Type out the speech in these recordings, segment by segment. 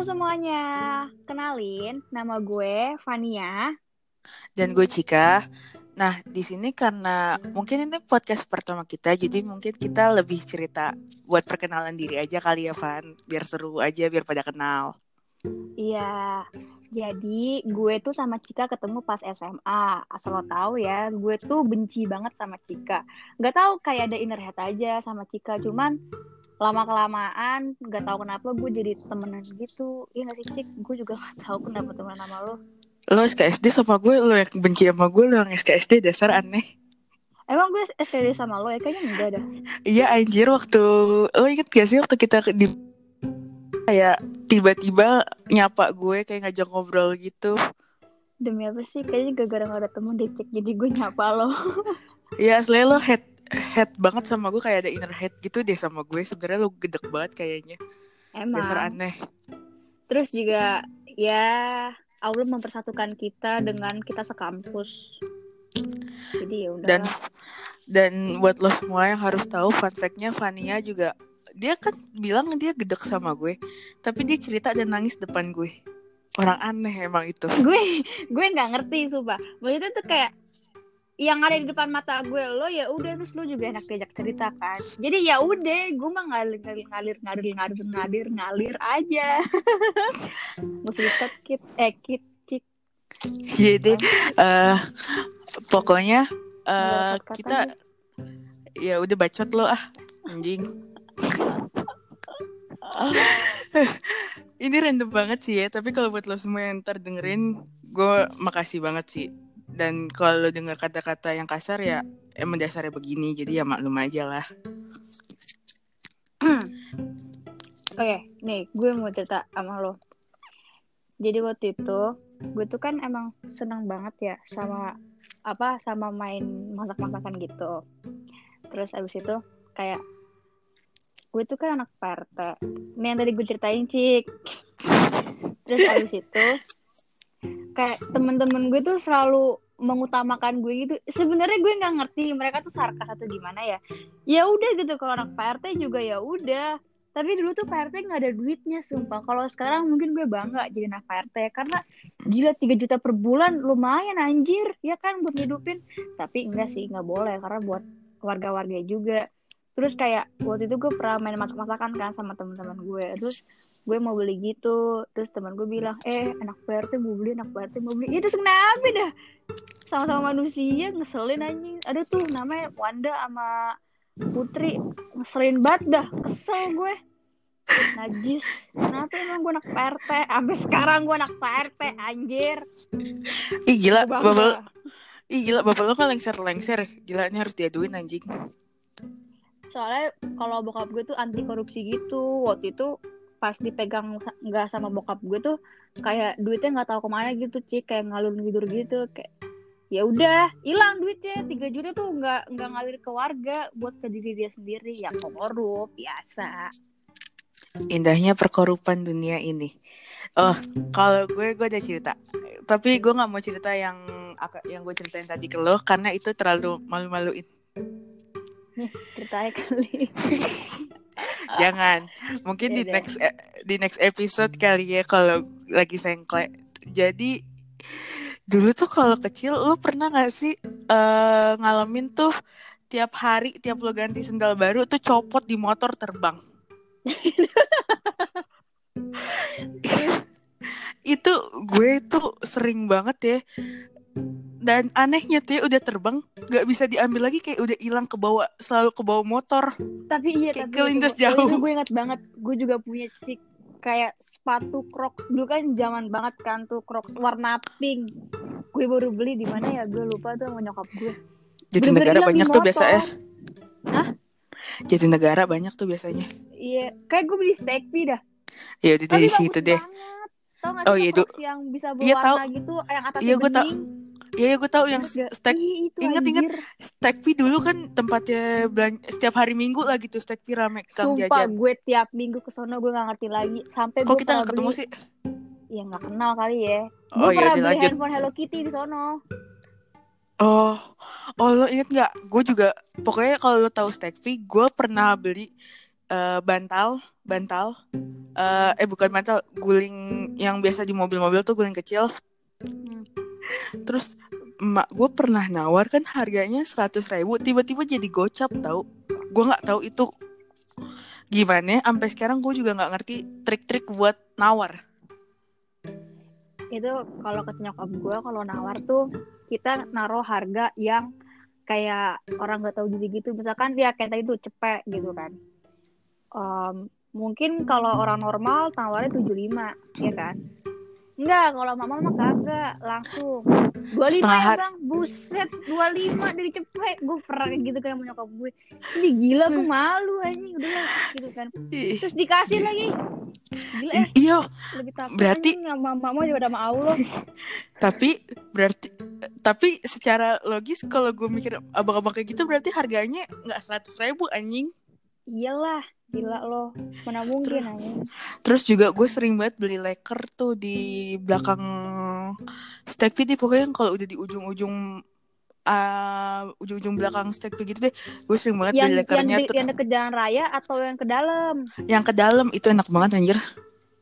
Halo semuanya, kenalin nama gue Fania. Dan gue Cika. Nah, di sini karena mungkin ini podcast pertama kita, jadi mungkin kita lebih cerita buat perkenalan diri aja kali ya, Van. Biar seru aja, biar pada kenal. Iya, jadi gue tuh sama Cika ketemu pas SMA. Asal lo tahu ya, gue tuh benci banget sama Cika. Gak tahu kayak ada inner head aja sama Cika, cuman lama kelamaan gak tahu kenapa gue jadi temenan gitu. Iya gak sih Cik? Gue juga gak tahu kenapa temenan sama lo. Lo SKSD sama gue, lo yang benci sama gue, lo yang SKSD dasar aneh. Emang gue SKD sama lo ya? Kayaknya enggak dah. Iya anjir waktu, lo inget gak sih waktu kita di kayak tiba-tiba nyapa gue kayak ngajak ngobrol gitu. Demi apa sih? Kayaknya gara-gara gak ada temen deh Cik. Jadi gue nyapa lo. Iya asli lo head head banget sama gue kayak ada inner head gitu deh sama gue. Sebenarnya lo gedek banget kayaknya. Emang. Dasar aneh. Terus juga ya Allah mempersatukan kita dengan kita sekampus. Jadi ya udah. Dan dan buat lo semua yang harus tahu fun fact-nya Fania juga dia kan bilang dia gedek sama gue, tapi dia cerita dan nangis depan gue. Orang aneh emang itu. gue gue nggak ngerti sumpah. Maksudnya tuh kayak yang ada di depan mata gue lo ya udah terus lo juga enak diajak cerita kan. Jadi ya udah gue mah ngalir ngalir ngalir ngalir ngalir ngalir ngalir aja. Musuh kit eh kit cik. Jadi eh pokoknya eh Nggak dapat kita ya udah bacot lo ah anjing. Ini random banget sih ya, tapi kalau buat lo semua yang ntar dengerin, gue makasih banget sih. Dan kalau lo denger kata-kata yang kasar ya emang dasarnya begini, jadi ya maklum aja lah. Oke, nih gue mau cerita sama lo. Jadi waktu itu, gue tuh kan emang seneng banget ya sama apa sama main masak-masakan gitu. Terus abis itu kayak gue tuh kan anak PRT. Ini yang tadi gue ceritain, Cik. Terus abis itu kayak temen-temen gue tuh selalu mengutamakan gue gitu. Sebenarnya gue nggak ngerti mereka tuh sarkas atau gimana ya. Ya udah gitu kalau anak PRT juga ya udah. Tapi dulu tuh PRT nggak ada duitnya sumpah. Kalau sekarang mungkin gue bangga jadi anak PRT karena gila 3 juta per bulan lumayan anjir. Ya kan buat hidupin tapi enggak sih nggak boleh karena buat warga-warga juga. Terus kayak waktu itu gue pernah main masak-masakan kan sama teman-teman gue. Terus gue mau beli gitu. Terus teman gue bilang eh anak PRT mau beli anak PRT mau beli. Itu kenapa dah? Sama-sama manusia ngeselin anjing. Ada tuh namanya Wanda sama Putri. Ngeselin banget dah kesel gue. Najis. Kenapa emang gue anak PRT sampai sekarang gue anak PRT anjir. Ih gila, bapak Ih gila, bapak lo kan lengser-lengser. Gila, ini harus diaduin anjing. soalnya kalau bokap gue tuh anti korupsi gitu. Waktu itu pas dipegang nggak sama bokap gue tuh kayak duitnya nggak tahu ke mana gitu cik kayak ngalur ngidur gitu kayak ya udah hilang duitnya 3 juta tuh nggak nggak ngalir ke warga buat ke diri dia sendiri ya korup biasa Indahnya perkorupan dunia ini. Oh, kalau gue gue ada cerita. Tapi gue nggak mau cerita yang yang gue ceritain tadi ke lo karena itu terlalu malu-maluin. nih ceritanya kali Jangan. Mungkin di next e- di next episode kali ya kalau lagi sengkle. Jadi dulu tuh kalau kecil lo pernah nggak sih eh, ngalamin tuh tiap hari tiap lo ganti sendal baru tuh copot di motor terbang. itu gue tuh sering banget ya dan anehnya tuh ya udah terbang nggak bisa diambil lagi kayak udah hilang ke bawah selalu ke bawah motor. Tapi iya Kayak tapi kelindes itu, itu jauh. gue ingat banget gue juga punya cik kayak sepatu Crocs. Dulu kan zaman banget kan tuh Crocs warna pink. Gue baru beli di mana ya? Gue lupa tuh sama nyokap gue. Jadi Bener-bener negara di banyak tuh biasa ya Hah? jadi negara banyak tuh biasanya. Iya kayak gue beli Stekpi dah. Ya udah bagus situ deh. banget. tau gak Oh, iya, Crocs yang bisa Iya, berwarna gitu yang atasnya Iya, gue tau. Iya ya gue tahu yang Ingat gak? stek Ih, itu inget-inget. anjir. Stekpi dulu kan tempatnya belan- setiap hari minggu lah gitu Stekpi rame kang Sumpah jajan. gue tiap minggu ke sono gue gak ngerti lagi sampai Kok kita nggak ketemu beli sih? ya nggak kenal kali ya gue Oh ya pernah beli handphone Hello Kitty di sono Oh, oh lo inget nggak? Gue juga pokoknya kalau lo tahu Stekpi, gue pernah beli eh, bantal bantal eh eh bukan bantal guling yang biasa di mobil-mobil tuh guling kecil Hmm. Terus emak gue pernah nawar kan harganya seratus ribu tiba-tiba jadi gocap tau. Gue nggak tahu itu gimana sampai sekarang gue juga nggak ngerti trik-trik buat nawar. Itu kalau ke nyokap gue kalau nawar tuh kita naruh harga yang kayak orang nggak tahu diri gitu. Misalkan dia kayak tadi tuh cepet gitu kan. Em, mungkin kalau orang normal tawarnya 75 ya kan Enggak, kalau mama mah kagak langsung. 25 Setengah ya bang, buset 25 dari cepet. Gue pernah kayak gitu kan sama nyokap gue. Ini gila, gue malu anjing. Udah lah, gitu kan. Terus dikasih lagi. Gila eh, iya. lebih takut berarti- sama mama daripada sama Allah. Tapi berarti tapi secara logis kalau gue mikir abang-abang kayak gitu berarti harganya nggak seratus ribu anjing. Iyalah, gila lo. Mana mungkin anjing. Terus juga gue sering banget beli leker tuh di belakang stack pit. Pokoknya kalau udah di ujung-ujung uh, ujung-ujung belakang stack pit gitu deh. Gue sering banget Yang beli yang, lekernya di, tuh. yang deket jalan raya atau yang ke dalam? Yang ke dalam itu enak banget anjir.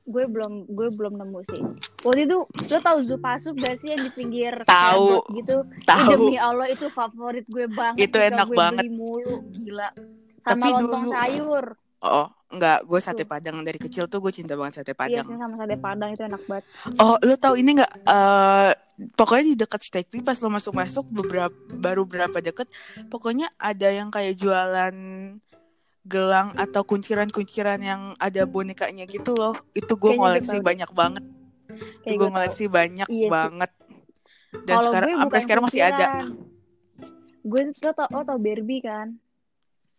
Gue belum gue belum nemu sih. Waktu itu lo tau Zupasup gak sih yang di pinggir Tahu. Gitu? Tahu. demi Allah itu favorit gue banget. Itu enak gue banget. Beli mulu, gila. Sama Tapi lontong dulu- sayur. Oh, enggak, gue sate padang dari kecil tuh gue cinta banget sate Iya padang. sih sama sate padang itu enak banget. Oh, lo tau ini nggak? Eh, pokoknya di dekat steak pas lo masuk-masuk beberapa baru berapa deket, pokoknya ada yang kayak jualan gelang atau kunciran-kunciran yang ada bonekanya gitu loh. Itu gue ngoleksi banyak banget. Itu gue ngoleksi banyak Iya banget. Dan Kalau sekarang sampai sekarang masih ada. kunciran. Gue tuh tau, lo tau Barbie kan?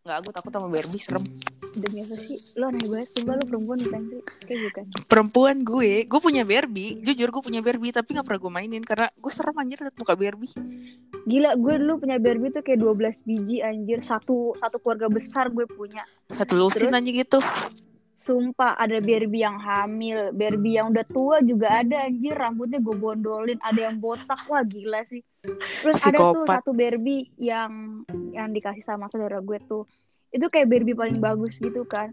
Nggak, gue takut sama Barbie serem. Demi apa sih? Lo aneh banget, sumpah lo perempuan bukan sih? Kayak bukan. Perempuan gue, gue punya Barbie. Jujur gue punya Barbie tapi nggak pernah gue mainin karena gue serem anjir liat muka Barbie. Gila, gue dulu punya Barbie tuh kayak 12 biji anjir. Satu satu keluarga besar gue punya. Satu lusin Terus? anjing gitu. Sumpah, ada Barbie yang hamil, Barbie yang udah tua juga ada anjir. Rambutnya gue bondolin, ada yang botak. Wah, gila sih. Terus ada tuh Psikopat. satu Barbie yang yang dikasih sama saudara gue tuh. Itu kayak Barbie paling bagus gitu kan.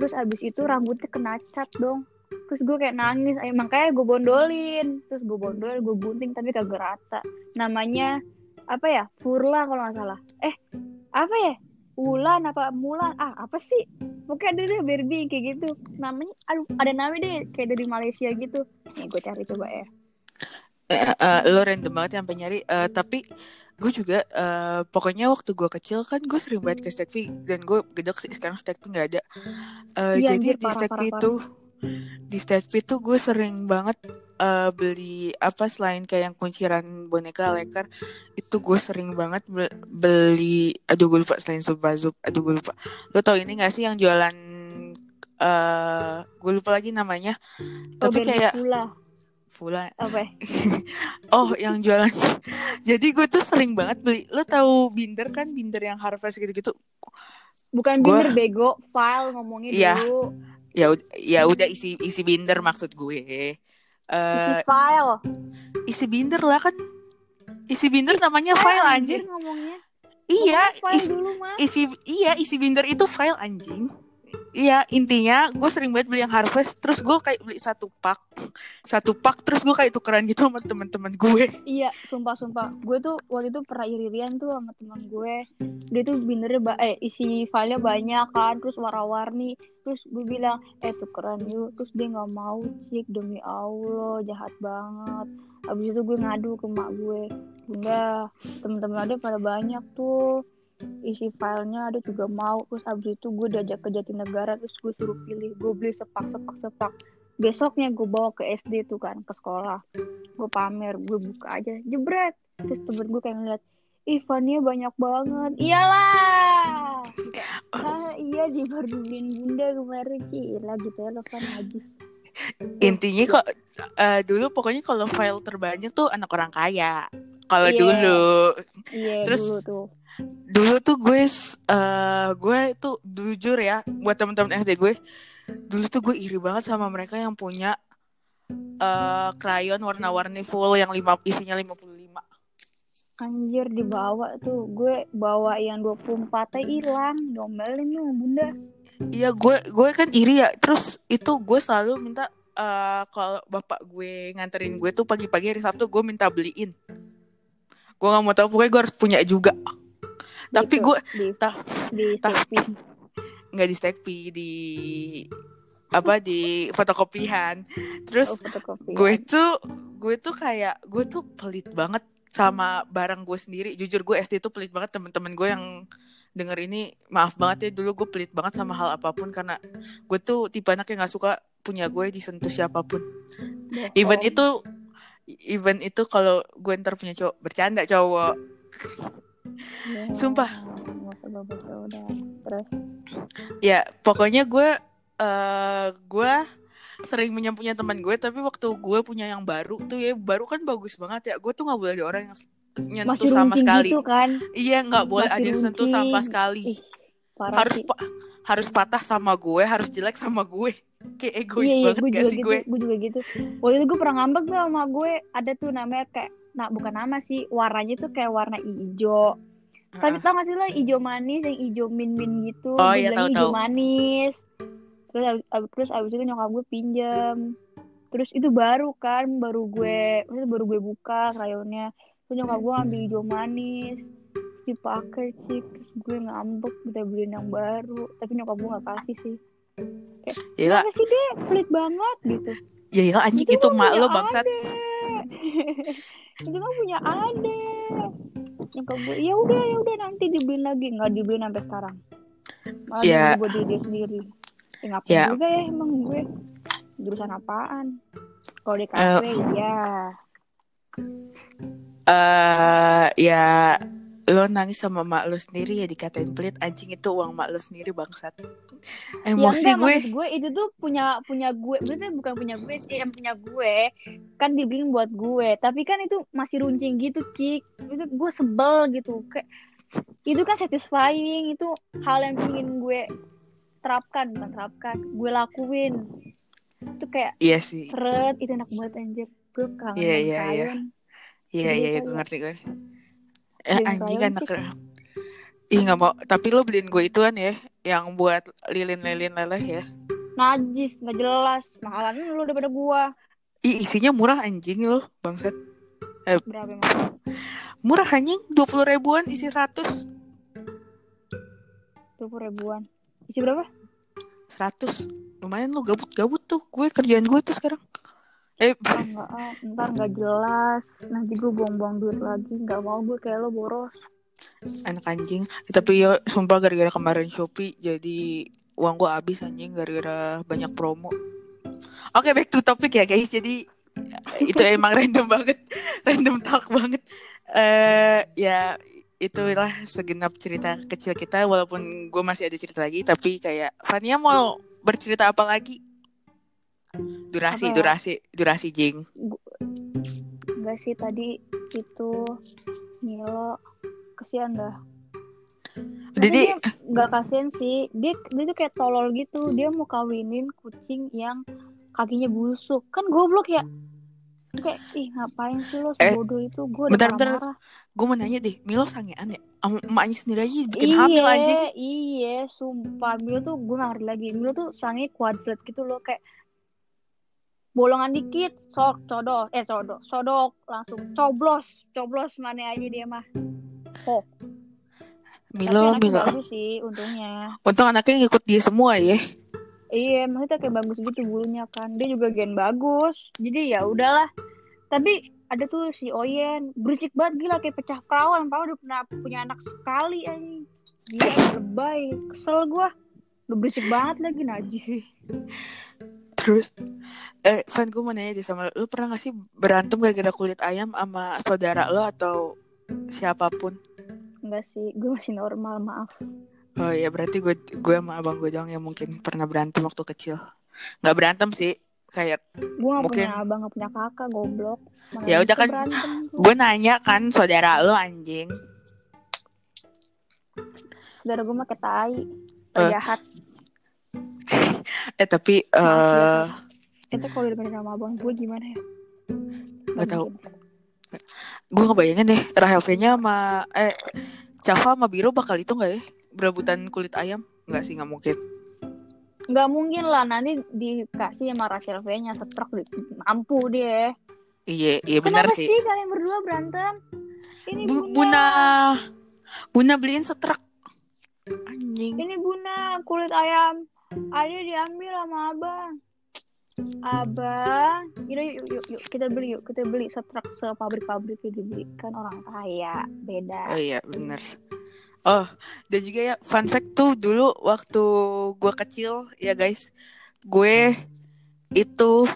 Terus abis itu rambutnya kena cat dong. Terus gue kayak nangis, eh, makanya gue bondolin. Terus gue bondol, gue gunting tapi kagak rata. Namanya apa ya? Furla kalau nggak salah. Eh, apa ya? Ulan apa Mulan? Ah, apa sih? Pokoknya ada deh Barbie kayak gitu. Namanya, aduh, ada namanya deh kayak dari Malaysia gitu. Nih gue cari coba ya. Eh, eh, lo random banget yang nyari. Eh, tapi gue juga eh, pokoknya waktu gue kecil kan gue sering banget ke Stekpi dan gue gedek sih. Sekarang Stekpi nggak ada. Eh, Iya, jadi anjir, di parah, itu di Stekpi tuh gue sering banget eh, beli apa selain kayak yang kunciran boneka leker itu gue sering banget be- beli aduh gue lupa selain Subazub aduh gue lupa. Lo tau ini gak sih yang jualan eh gue lupa lagi namanya. Tapi kayak pula. Apa ya? Oh, yang jualan. Jadi gue tuh sering banget beli. Lo tahu binder kan? Binder yang Harvest gitu-gitu. Bukan Gua- binder bego, file ngomongnya Iya. dulu. Ya ya udah isi isi binder maksud gue. Eh Isi file. isi binder lah kan. Isi binder namanya file anjing. ngomongnya. Iya, Ngomongnya file isi, dulu isi iya isi binder itu file anjing. Iya intinya gue sering banget beli yang Harvest terus gue kayak beli satu pak satu pak terus gue kayak tukeran gitu sama teman-teman gue Iya, sumpah sumpah. Gue tuh waktu itu pernah iri-irian tuh sama teman gue. Dia tuh bindernya ba- eh isi filenya banyak kan, terus warna-warni. Terus gue bilang, "Eh, tukeran yuk." Terus dia nggak mau, Cik, demi Allah, jahat banget. Habis itu gue ngadu ke mak gue. Bunda, temen-temen ada pada banyak tuh isi filenya ada juga mau terus abis itu gue diajak ke Jatinegara terus gue suruh pilih gue beli sepak sepak sepak. Besoknya gue bawa ke SD tuh kan ke sekolah. Gue pamer gue buka aja jebret. Terus temen gue kayak ngeliat ih Fania banyak banget. Iyalah! Ah iya di baru dibeliin bunda kemarin gila gitu ya lo kan habis intinya kok eh, dulu pokoknya kalau file terbanyak tuh anak orang kaya. Kalau Iya. dulu. Iya Terus- dulu tuh dulu tuh gue eh, gue tuh jujur ya buat teman-teman SD gue dulu tuh gue iri banget sama mereka yang punya eh krayon warna-warni full yang lima isinya 55 anjir dibawa tuh gue bawa yang 24 teh hilang diomelin tuh sama bunda Iya gue gue kan iri ya. Terus itu gue selalu minta eh, kalau bapak gue nganterin gue tuh pagi-pagi hari Sabtu gue minta beliin. Gue nggak mau tahu pokoknya gue harus punya juga. Tapi Gitu, gue di ta- di tapi nggak di Stekpi di apa di fotokopian. Terus Oh, gue tuh gue tuh kayak gue tuh pelit banget sama barang gue sendiri. Jujur gue SD tuh pelit banget. Temen-temen gue yang denger ini maaf banget ya dulu gue pelit banget sama hal apa pun karena gue tuh tipe anak yang nggak suka punya gue disentuh siapa pun. Bohong. even itu even itu kalau gue ntar punya cowok bercanda cowok Ya, sumpah. ya udah. Terus? Ya pokoknya gue eh gue sering punya punya teman gue tapi waktu gue punya yang baru tuh ya baru kan bagus banget ya. Gue tuh nggak boleh ada orang yang nyentuh masih sama sekali. gitu kan. iya nggak boleh Masih ada yang sentuh sama sekali. Ih, harus pa- harus patah sama gue harus jelek sama gue. Kayak egois iya, iya, banget gue gak sih gitu, gue? gue juga gitu. Waktu itu gue pernah ngambek tuh sama gue, ada tuh namanya kayak, nah bukan nama sih, warnanya tuh kayak warna hijau. Tapi Heeh. tau gak sih lo hijau manis yang hijau min min gitu, Oh, iya, tahu, hijau tahu. manis. Terus abis, abis- terus abis itu nyokap gue pinjam. Terus itu baru kan, baru gue, maksudnya baru gue buka krayonnya. Terus nyokap gue ambil hijau manis, dipakai sih, terus gue ngambek, kita beliin yang baru. Tapi nyokap gue gak kasih sih. ya Kenapa sih deh, pelit banget gitu. ya ya anjing Itu itu mak punya lo bangsat adek. itu kan punya adek nyokap gue ya udah ya udah nanti dibeliin lagi. Nggak dibeliin sampai sekarang. Malah Ya. dibeli buat diri dia sendiri. Ya, ngapain Ya. juga ya emang gue? Jurusan apaan? Kalau di kafe ya eh ya lo nangis sama mak lo sendiri ya dikatain pelit anjing itu uang mak lo sendiri bangsat. Ya emosi enggak gue. maksud gue itu tuh punya punya gue berarti bukan punya gue sih yang punya gue kan dibeliin buat gue tapi kan itu masih runcing gitu cik. Itu gue sebel gitu kayak itu kan satisfying itu hal yang ingin gue terapkan bukan terapkan gue lakuin. Itu kayak iya sih. seret itu enak banget anjir. Gue kangen Iya, main iya, iya. iya iya iya kayak- gue ngerti gue eh, Beliin anjing anak ih nggak mau. Tapi lo beliin gue ituan ya yang buat lilin-lilin leleh ya. Najis nggak jelas. Mahalan lu daripada gua. Ih isinya murah anjing lo bangsat. Berapa emang? murah anjing dua puluh ribuan isi 100 dua puluh ribuan. Isi berapa? 100 lumayan lo gabut-gabut tuh. Gue kerjaan gue tuh sekarang eh ah nggak ah, ntar nggak jelas. Nanti gue buang-buang duit lagi. Nggak mau gue kayak lo boros. Anak anjing. Tapi ya sumpah gara-gara kemarin Shopee jadi uang gua habis anjing gara-gara banyak promo. Oke back to topic ya guys. Jadi itu emang random banget. Random talk banget. Eh ya itulah segenap cerita kecil kita. Walaupun gue masih ada cerita lagi tapi kayak Fania mau bercerita apa lagi durasi Apa? ya? durasi durasi jing. Enggak sih tadi itu Milo kesian dah. Jadi nggak kasihan sih. Dia dia tuh kayak tolol gitu. Dia mau kawinin kucing yang kakinya busuk. Kan goblok ya? Kayak ih ngapain sih lo Eh, sebodoh itu? Gue udah bentar, bentar. gue mau nanya deh Milo sangean ya? Sama emaknya sendiri aja bikin iya hamil anjing. iya sumpah. Milo tuh gue gak ngerti lagi. Milo tuh sange kuadrat gitu loh. Kayak bolongan dikit sok codok eh codok sodok langsung coblos coblos mana aja dia mah oh Milo Milo bagus sih untungnya Untung anaknya ngikut dia semua ya. Iya, maksudnya kayak bagus gitu bulunya kan. Dia juga gen bagus. Jadi ya udahlah. Tapi ada tuh si Oyen, berisik banget gila kayak pecah perawan. Padahal udah pernah punya anak sekali anjing. Gila, lebay. Kesel gua. Udah berisik banget lagi najis. Terus, eh, Van gue mau nanya deh sama lu, lu pernah gak sih berantem gara-gara kulit ayam sama saudara lo atau siapa pun? Enggak sih, gue masih normal, maaf. Oh ya berarti gue gue sama abang gue doang yang mungkin pernah berantem waktu kecil. Nggak berantem sih, kayak Gue gak Mungkin- punya abang, gak punya kakak, goblok. Ya udah kan, gue nanya kan saudara lo anjing. Saudara gue mah kayak tai. Eh. Jahat. Eh tapi Maaf ya, eh Itu kalau dibanding sama abang gue gimana ya? Nggak tahu. mungkin. gue ngebayangin deh Rahel V-nya sama eh Cafa sama Biro bakal itu nggak ya berebutan kulit ayam? Nggak sih nggak mungkin. nggak mungkin lah nanti dikasih sama Rachel V-nya setruk di mampu dia. Iya, iya benar Kenapa sih. sih kalian berdua berantem? Ini Bu- Bunda. Buna Buna beliin setruk. Anjing. Ini Bunda kulit ayam. Ada diambil sama abang. Abang, yaudah yuk, yuk, yuk, kita beli yuk, kita beli setruk sepabrik-pabrik itu dibeli kan orang kaya, beda. Oh iya bener Oh dan juga ya fun fact tuh dulu waktu gue kecil ya guys Gue itu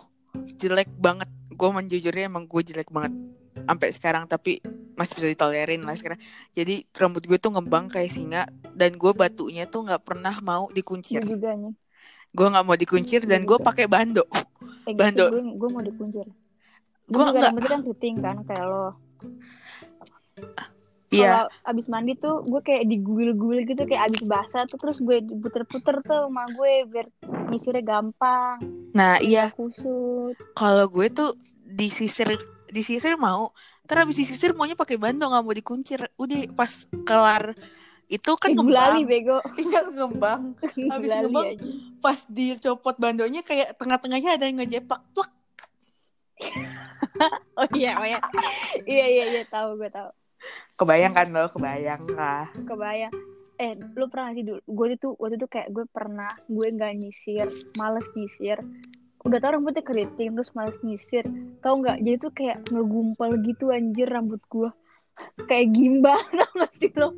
jelek banget Gue menjujurnya emang gue jelek banget Sampai sekarang tapi masih bisa ditolerin lah sekarang Jadi rambut gue tuh ngembang kayak singa Dan gue batunya tuh gak pernah mau dikuncir juga nih. Gue gak mau dikuncir dan gue pakai bando Eh, Bando. gitu, gue, gue mau dikuncir. Gue rambutnya kan keriting kan kayak lo. Iya Kalau abis mandi tuh gue kayak diguil-guil gitu kayak abis basah tuh terus gue puter-puter tuh sama gue biar nyisirnya gampang, Nah iya kusut. kalau gue tuh disisir disisir mau terus habis disisir maunya pakai bando nggak mau dikuncir udah pas kelar itu kan Eh, gulali ngembang bego. iya ngembang Habis Gulali ngembang, aja. pas dicopot bandonya kayak tengah-tengahnya ada yang ngejepak plak Oh iya, oh iya. iya iya iya tahu gue tahu. kebayang kan lo kebayang lah Kebayang. Eh, lu pernah gak sih dulu? Gue itu waktu itu kayak gue pernah gue nggak nyisir, males nyisir. Udah tau rambutnya keriting terus males nyisir. Tahu nggak? Jadi tuh kayak ngegumpal gitu anjir rambut gue. Kayak gimbal tau gak sih lo?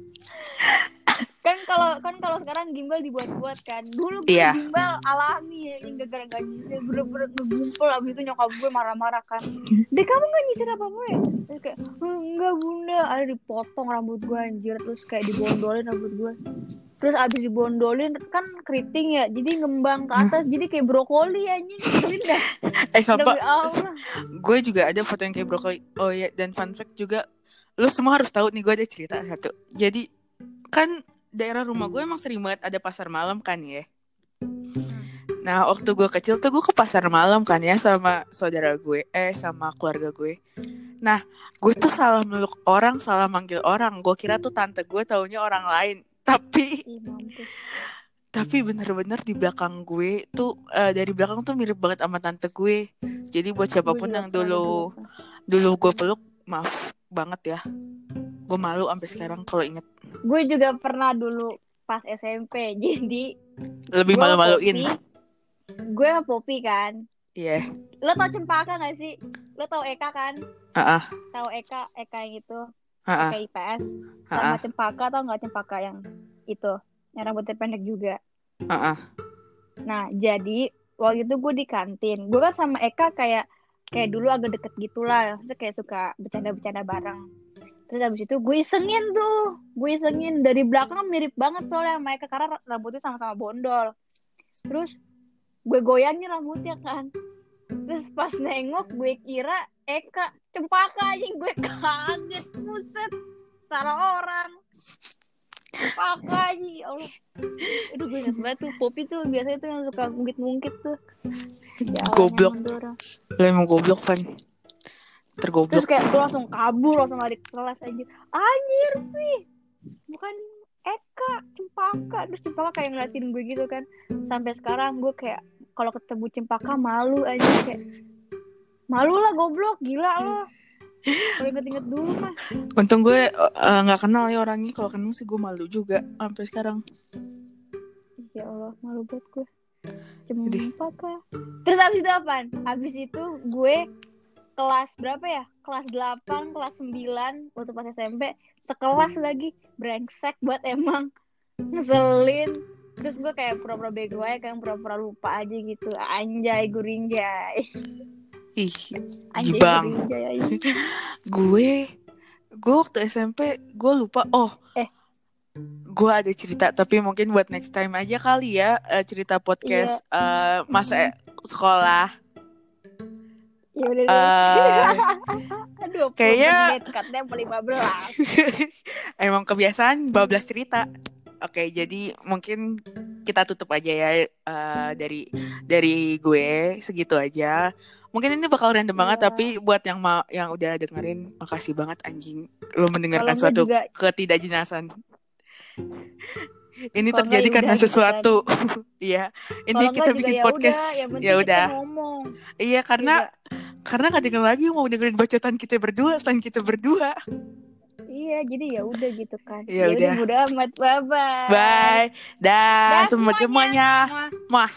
Kan kalau kan kalau sekarang gimbal dibuat-buat kan. Dulu gue Iya. gimbal alami ya, yang gara-gara gak nyisir bener-bener ngegumpal abis itu nyokap gue marah-marah kan. Deh kamu gak nyisir apa-apa ya? Terus kayak enggak bunda ada dipotong rambut gue anjir terus kayak dibondolin rambut gue terus abis dibondolin kan keriting ya jadi ngembang ke atas jadi kayak brokoli anjing dah. eh Allah gue juga ada foto yang kayak brokoli oh ya dan fun fact juga lo semua harus tahu nih gue ada cerita satu jadi kan daerah rumah gue emang sering banget ada pasar malam kan ya Nah, waktu gue kecil tuh gue ke pasar malam kan ya sama saudara gue, eh sama keluarga gue. Nah, gue tuh salah meluk orang, salah manggil orang. Gue kira tuh tante gue taunya orang lain. Tapi, tapi bener-bener di belakang gue tuh eh, dari belakang tuh mirip banget sama tante gue. Jadi buat siapa pun yang dulu dulu gue peluk, maaf banget ya. Gue malu sampai sekarang kalau inget. gue juga pernah dulu pas SMP jadi Lebih malu-maluin. Gue sama Poppy kan. Iya. lo tau cempaka gak sih? Lo tau Eka kan? Ah, ah, tau Eka Eka yang itu. Ah, ah, Eka IPS sama cempaka tau nggak cempaka yang itu? Yang rambutnya pendek juga. Ah, ah. nah jadi waktu itu gue di kantin. Gue kan sama Eka kayak kayak dulu agak deket gitulah. Maksudnya kayak suka bercanda-bercanda bareng terus abis itu gue isengin tuh. Gue isengin. Dari belakang mirip banget soalnya sama Eka karena rambutnya sama-sama bondol. Terus gue goyangin rambutnya kan. Terus pas nengok gue kira Eka cempaka anjing gue kaget buset salah orang. Cempaka anjing ya Allah. Aduh gue inget banget tuh Poppy tuh biasanya tuh yang suka ngungkit-ngungkit tuh. Jalan Goblok. Lo emang goblok, Van. Tergoblok. Terus kayak gue langsung kabur langsung lari ke kelas anjir. Anjir sih. Bukan Eka Cempaka. Terus Cempaka kayak ngeliatin gue gitu kan. Sampai sekarang gue kayak Kalau ketemu Cempaka malu aja kayak Malu lah goblok. Gila lo. Kalau inget-inget dulu mah Untung gue eh, nggak kenal ya orangnya. Kalau kenal sih gue malu juga sampai sekarang. Ya Allah malu banget gue Cempaka. Terus abis itu apaan? Abis itu gue kelas berapa ya? Kelas 8, kelas 9 waktu pas SMP sekelas lagi brengsek buat emang ngeselin terus gue kayak pura-pura bego aja kayak pura-pura lupa aja gitu anjay gurinjay Ih, anjay gurinjay anjay. gue gue waktu SMP gue lupa. Oh, Eh. gue ada cerita tapi mungkin buat next time aja kali ya eh, cerita podcast eh, masa sekolah. Ya udah Eh, aduh kayaknya- menit katanya mau 15 Emang kebiasaan bablas cerita. Oke, jadi mungkin kita tutup aja ya eh, dari dari gue segitu aja. Mungkin ini bakal random banget Iya. tapi buat yang ma yang udah dengerin makasih banget anjing lo mendengarkan gue suatu juga ketidakjelasan. Ini Kalau terjadi karena udah sesuatu Iya, intinya kita bikin ya podcast. udah, penting Ya udah. Iya, karena Iya, karena gak ada yang lagi yang mau dengerin bacotan kita berdua selain kita berdua. Iya, jadi ya udah gitu kan. Ya udah udah. amat. Bye bye. Bye. Dah, Dah semua semuanya. semuanya. Muah.